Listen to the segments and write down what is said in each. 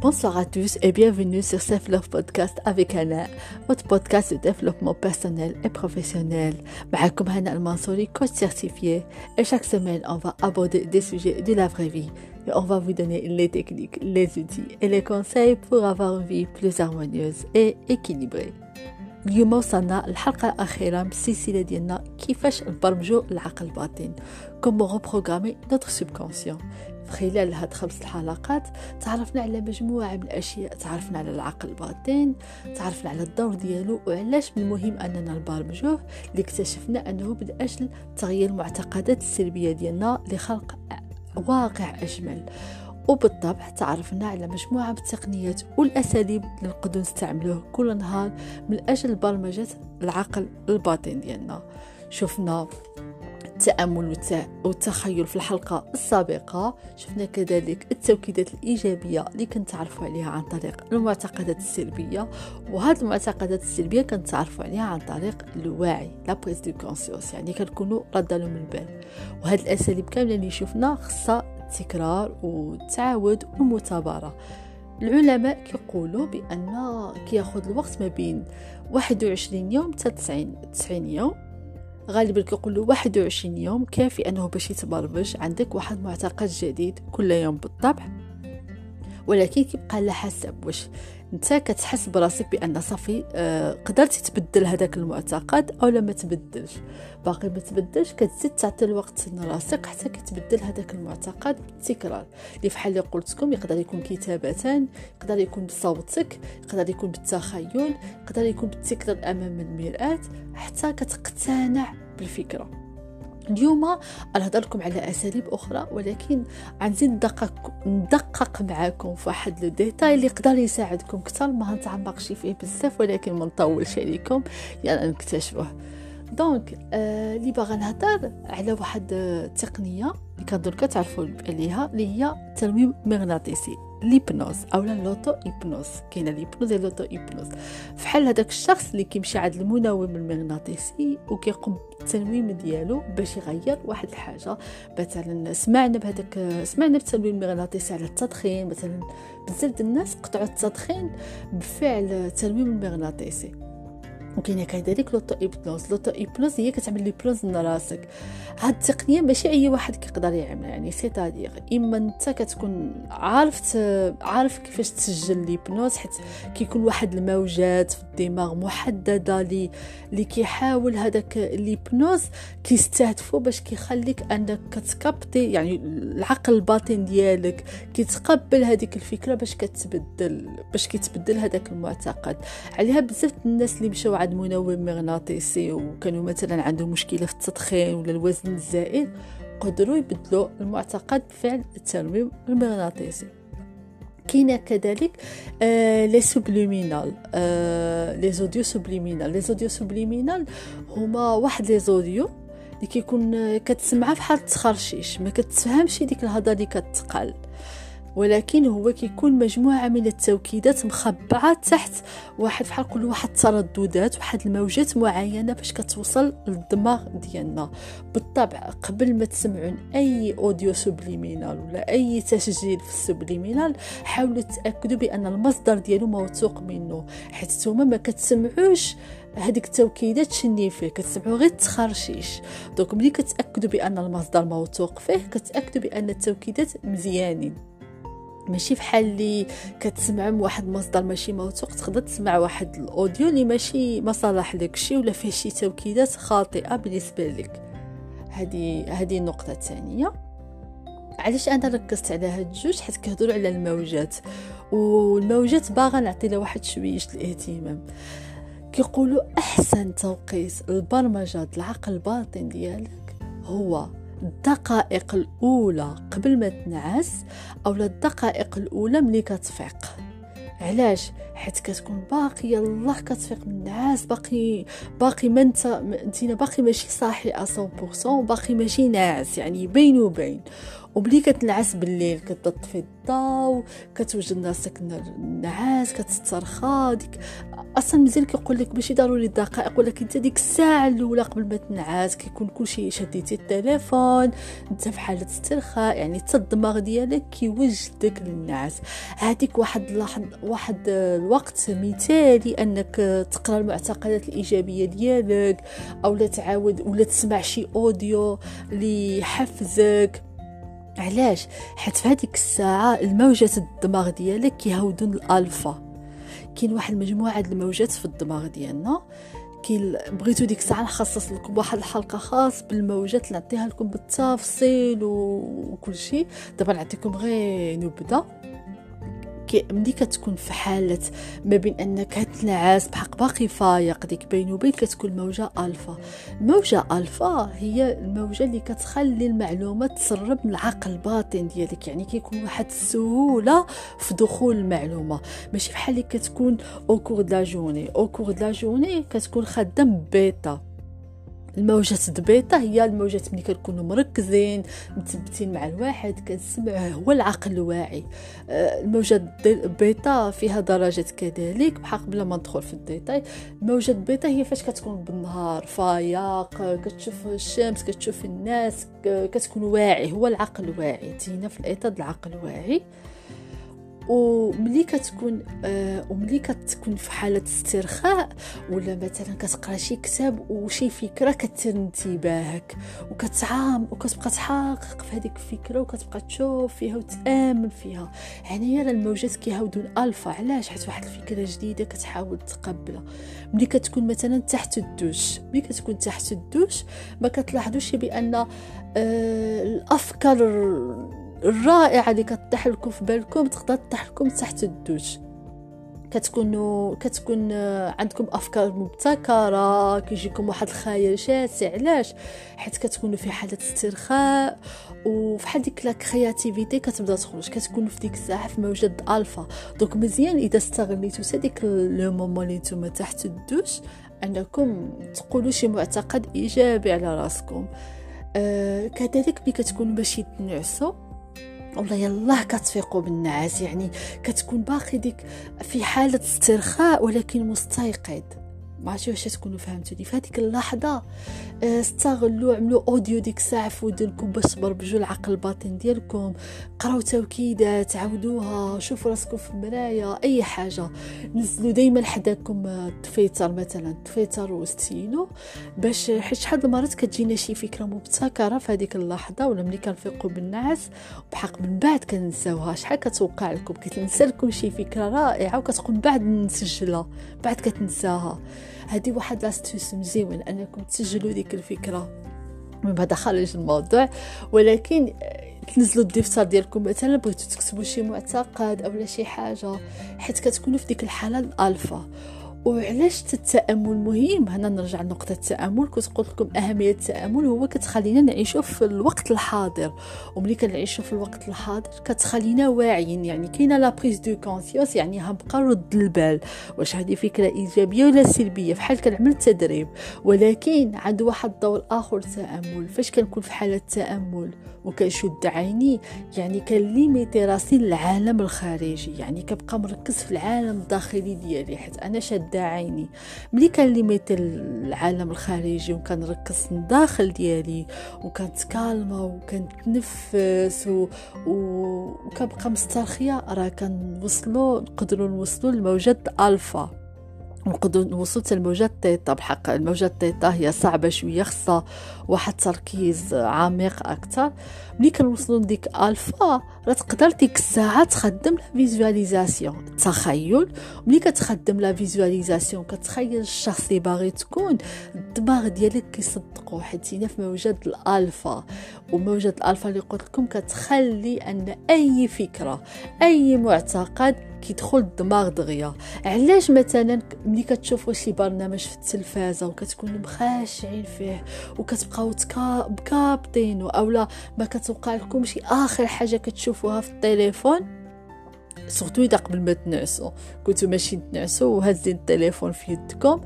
Bonsoir à tous et bienvenue sur Self Love Podcast avec Anna, votre podcast de développement personnel et professionnel. معكم هنا المنصوري coach certifié et chaque semaine on va aborder des sujets de la vraie vie et on va vous donner les techniques, les outils et les conseils pour avoir une vie plus harmonieuse et équilibrée. اليوم وصلنا الحلقة الأخيرة من السلسلة ديالنا كيفاش نبرمجو العقل الباطن كومون غوبروغرامي نوتر سوبكونسيون خلال هاد خمس الحلقات تعرفنا على مجموعة من الأشياء تعرفنا على العقل الباطن تعرفنا على الدور ديالو وعلاش من المهم أننا نبرمجوه؟ اللي اكتشفنا أنه من أجل تغيير المعتقدات السلبية ديالنا لخلق واقع أجمل. وبالطبع تعرفنا على مجموعة من التقنيات والأساليب اللي نقدر نستعملوه كل نهار من أجل برمجة العقل الباطن ديالنا. شفنا التأمل والتخيل في الحلقة السابقة. شفنا كذلك التوكيدات الإيجابية اللي كنتعرفوا عليها عن طريق المعتقدات السلبية وهذه المعتقدات السلبية كنتعرفوا عليها عن طريق الوعي la prise de conscience يعني كنكونوا رد لهم البال. وهذه الأساليب كاملة اللي شفنا خصها التكرار والتعاود والمثابرة. العلماء كيقولوا بأن كياخذ الوقت ما بين 21 يوم حتى 90 90 يوم. غالبا كيقولوا 21 يوم كافي أنه باش يتبرمج عندك واحد معتقد جديد كل يوم بالطبع. ولكن كيبقى على حسب واش انت كتحس براسك بأن صافي آه قدرتي تبدل هذاك المعتقد أو ما تبدلش. باقي ما تبدلش كتزيد تعطي الوقت لراسك حتى كتبدل هذاك المعتقد بالتكرار اللي فحال اللي قلت لكم يقدر يكون كتابة يقدر يكون بصوتك يقدر يكون بالتخيل يقدر يكون بالتكرار أمام المرآة حتى كتقتنع بالفكرة. اليوم غنهضر لكم على أساليب أخرى ولكن غنزيد ندقق ندقق معاكم في واحد le détail اللي يقدر يساعدكم. أكثر ما نتعمقش فيه بزاف ولكن ما نطولش عليكم يلا نكتشفوه. donc آه اللي باغا نهضر على واحد التقنيه اللي كنظن كتعرفوا عليها اللي هي التنويم المغناطيسي l'hypnose اولا l'auto-hypnose كاينة l'hypnose l'auto-hypnose فحال هذاك الشخص اللي كيمشي عند المنوم المغناطيسي وكيقوم بالتنويم ديالو باش يغير واحد الحاجة. مثلا سمعنا بهذاك سمعنا بالتنويم المغناطيسي على التدخين. مثلا بزاف الناس قطعوا التدخين بفعل التنويم المغناطيسي. وكاين كذلك l'auto-hypnose l'auto-hypnose هي كتعمل l'hypnose من راسك. هاد التقنيه ماشي أي واحد كيقدر يعملها يعني c'est-à-dire إما أنت كتكون عارف عارف كيفاش تسجل لي بنوز حيت كيكون واحد الموجات في الدماغ محددة لي اللي كيحاول هذاك لي بنوز كيستهدفوا باش كيخليك أنك كتكابتي يعني العقل الباطن ديالك كيتقبل هذيك الفكرة باش كتبدل باش كيتبدل هذاك المعتقد. عليها بزاف الناس اللي مشاو عند منوم مغناطيسي وكانوا مثلا عندهم مشكلة في التدخين ولا الوزن الزائد قدروا يبدلوا المعتقد بفعل التنويم المغناطيسي. كاينة كذلك آه les subliminals آه les audios subliminals les audios subliminals هما واحد les audios اللي كيكون كتسمعها بحال تخرشيش ما كتفهمش ديك الهضرة اللي كتقال. ولكن هو كيكون مجموعة من التوكيدات مخبية تحت واحد بحال كل واحد الترددات واحد الموجات معينة باش كتوصل للدماغ ديالنا. بالطبع قبل ما تسمعون أي audio subliminal ولا أي تسجيل في ال subliminal حاولوا تاكدوا بأن المصدر ديالو موثوق منه. حيت نتوما ما كتسمعوش هذيك التوكيدات شني فيه كتسمعوا غير التخرشيش donc ملي كتأكدوا بأن المصدر موثوق فيه كتأكدوا بأن التوكيدات مزيانين. ماشي بحال اللي كتسمع من واحد مصدر ماشي موثوق تقدر تسمع واحد ال audio اللي ماشي ما صالح لك شي ولا فيه شي توكيدات خاطئة بالنسبة لك. هذه هذه النقطة الثانية. علاش أنا ركزت على هاد الجوج؟ حيت كيهضروا على الموجات. والموجات باغا نعطي لها واحد شوية الاهتمام. كيقولوا أحسن توقيت البرمجه العقل الباطن ديالك هو الدقائق الأولى قبل ما تنعس أو الدقائق الأولى ملي كتفيق. علاش؟ حيت كتكون باقي الله كتفيق من النعاس باقي باقي ما انت انت باقي ماشي صاحي 100% باقي ماشي ناعس يعني بين وبين. وملي كتنعس بالليل كتطفي الضوء كتوجد راسك النعاس كتسترخى ديك أصلا مزيان كيقول لك ماشي ضروري دقائق ولكن أنت ديك الساعة الأولى قبل ما تنعس كيكون كلشي شديتي التليفون أنت في حالة استرخاء يعني حتى الدماغ ديالك كيوجدك للنعاس هذيك واحد لحظ واحد الوقت مثالي انك تقرأ المعتقدات الإيجابية ديالك أو لا تعاود ولا تسمع شي audio اللي يحفزك علاش؟ حيت في هذيك الساعة الموجات الدماغ ديالك كيهودون الالفا كاين واحد المجموعة د الموجات في الدماغ ديالنا. كي بغيتو ديك الساعة نخصص لكم واحد الحلقة خاص بالموجات نعطيها لكم بالتفصيل وكل شيء دابا نعطيكم غير نبذه ملي كتكون في حالة ما بين أنك كتنعس بحق باقي فايق ديك بين وبين كتكون موجة ألفا. الموجة ألفا هي الموجة اللي كتخلي المعلومة تسرب من العقل الباطن ديالك. يعني كيكون واحد السهولة في دخول المعلومة. ماشي بحال اللي كتكون au cours de la journée au cours de la journée كتكون خدام بيتا. الموجات البيتا هي الموجات ملي كنكونوا مركزين مثبتين مع الواحد كنسمع هو العقل الواعي. آه، الموجات البيتا فيها درجات كذلك بحق بلا ما ندخل في les détails. الموجات البيتا هي فاش كتكون بالنهار فايق كتشوف الشمس كتشوف الناس كتكون واعي هو العقل الواعي تينا في ال état د العقل الواعي. وملي كتكون آه وملي كتكون في حالة استرخاء ولا مثلا كتقرأ شي كتاب وشي فكرة كتثير انتباهك وكتعام وكتبقى تحقق في هذيك الفكرة وكتبقى تشوف فيها وتآمن فيها. يعني راه الموجات كيهودوا الالفا علاش؟ حيت واحد الفكرة جديدة كتحاول تقبلها. ملي كتكون مثلا تحت الدوش ملي كتكون تحت الدوش ما كتلاحظوش بأن آه الأفكار الرائعة اللي كطيح لكم في بالكم تقدر تطيح لكم تحت الدوش. كتكونوا كتكون عندكم أفكار مبتكرة كيجيكم واحد الخيال شاسع. علاش؟ حيت كتكونوا في حالة استرخاء وفي حال ديك la créativité كتبدا تخرج. كتكونوا في ديك الساعة في موجة alpha. donc مزيان إذا استغليتو ديك le moment اللي نتوما تحت الدوش أنكم تقولوا شي معتقد إيجابي على راسكم. آه كذلك ملي كتكونوا باش تنعسوا ولا يلاه كتفيقوا بالنعاس يعني كتكون باقي ديك في حالة استرخاء ولكن مستيقظ. ما عرفتش واش تكونوا فهمتوني. في هذيك اللحظة آه، استغلوا عملوا audio ديك الساعة في ودنكم باش تبرمجوا العقل الباطن ديالكم. قراو توكيدات عاودوها شوفوا راسكم في المرايه أي حاجة. نزلوا دائما حداكم الدفيتر مثلا التفيتر وستيلو باش حيت شحال المرات كتجينا شي فكرة مبتكرة في هذيك اللحظة ولا ملي كنفيقوا بالنعاس بحق من بعد كنساوها. شحال كتوقع لكم؟ كتنسى لكم شي فكرة رائعة وكتقول بعد نسجلها بعد كتنساها. هذه واحد l'astuce مزيونة انكم تسجلوا ديك الفكرة. من بعد خارج الموضوع ولكن تنزلوا الدفتر ديالكم مثلا بغيتو تكتبوا شي معتقد اولا شي حاجة حيت كتكونوا في ديك الحالة الألفا. وعلاش التأمل مهم؟ هنا نرجع لنقطة التأمل. كنت قلت لكم أهمية التأمل هو كتخلينا نعيشوا في الوقت الحاضر. وملي كنعيشوا في الوقت الحاضر كتخلينا واعيين. يعني كاينة la prise de conscience يعني هنبقى رد البال. واش هذه فكرة إيجابية ولا سلبية؟ فحال كنعمل تدريب ولكن عند واحد الدور آخر التامل فاش كنكون في حالة تأمل وكنشد عيني؟ يعني كنليميتي راسي للعالم الخارجي. يعني كنبقى مركز في العالم الداخلي ديالي. حيت أنا شاده عيني ملي كنليميتي العالم الخارجي وكنركز الداخل ديالي وكنتكالما وكنتنفس و... و... وكنبقى مسترخية راه كنوصلوا نقدروا نوصلوا لموجات ألفا. وصلت لموجات thêta بحق الموجات thêta هي صعبة شوية خصها واحد تركيز عميق أكتر. ملي كنوصلو لديك ألفا راه تقدر ديك الساعة تخدم la visualisation. التخيل ملي كتخدم la visualisation كتخيل الشخص اللي باغي تكون الدماغ ديالك كيصدقو حيت في موجات الألفا وموجات الألفا اللي قلت لكم كتخلي أن أي فكرة أي معتقد كيدخل الدماغ دغيا. علاش مثلا ملي كتشوفوا شي برنامج في التلفازة وكتكونوا مخاشعين فيه وكتبقاو مكابطين اولا ما كتوقع لكم شي آخر حاجة كتشوفوها في التليفون؟ سورتو اذا قبل ما تنعسوا كنتو ماشيين تنعسوا وهازين التليفون في يدكم.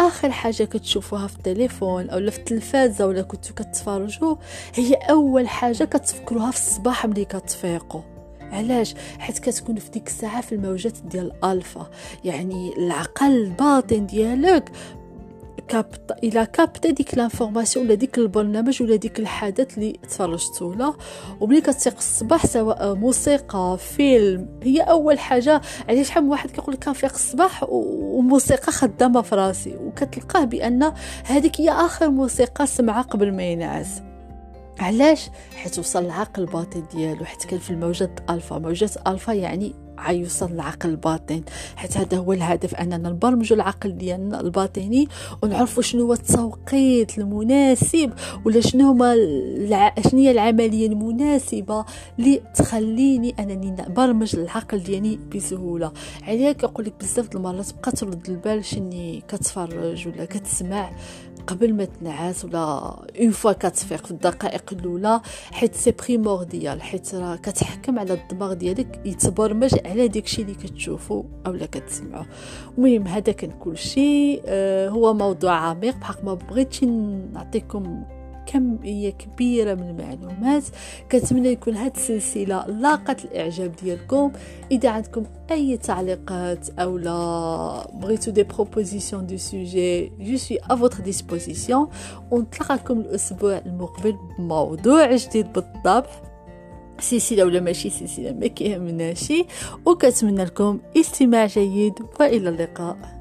آخر حاجة كتشوفوها في التليفون أو في التلفازة ولا كنتو كتفرجوا هي أول حاجة كتفكروها في الصباح ملي كتفيقوا علاش؟ حيت كتكون في ديك الساعة في الموجات ديال الألفا. يعني العقل الباطن ديالك capte إلى capte ديك l'information ولا ديك البرنامج ولا ديك الحدث اللي تفرجتو له. وملي كتفيق الصباح سواء موسيقى فيلم هي أول حاجة علاش شحال من واحد كيقول لك كنفيق الصباح وموسيقى خدامة في راسي. وكتلقاه بأن هذيك هي آخر موسيقى سمعها قبل ما ينعس. علاش؟ حيت وصل العقل الباطن ديالو حيت كان في الموجات ألفا. موجات ألفا يعني عيوصل العقل الباطن حيت هذا هو الهدف أننا نبرمجوا العقل ديالنا الباطني ونعرفوا شنو هو التوقيت المناسب ولا شنو هما الع... شنو هي العملية المناسبة اللي تخليني أنني نبرمج العقل ديالي بسهولة. عليا كنقول لك بزاف المرات بقى ترد البال شني كتفرج ولا كتسمع. قبل ما تنعس ولا une fois كتفيق في الدقائق الأولى حيت c'est primordial حيت راه كتحكم على الدماغ ديالك يتبرمج على داكشي اللي كتشوفو اولا كتسمعو. المهم هذا كان كلشي. آه هو موضوع عميق بحق ما بغيتش نعطيكم كمية كبيرة من المعلومات. كنتمنى يكون هاد السلسلة لاقت الإعجاب ديالكم إذا عندكم أي تعليقات أو لا بغيتو des propositions de sujets je suis à votre disposition ونتلاقاكم الأسبوع المقبل بموضوع جديد بالطبع سلسلة ولا ماشي سلسلة ما كيهمناش. وكتمنى لكم استماع جيد وإلى اللقاء.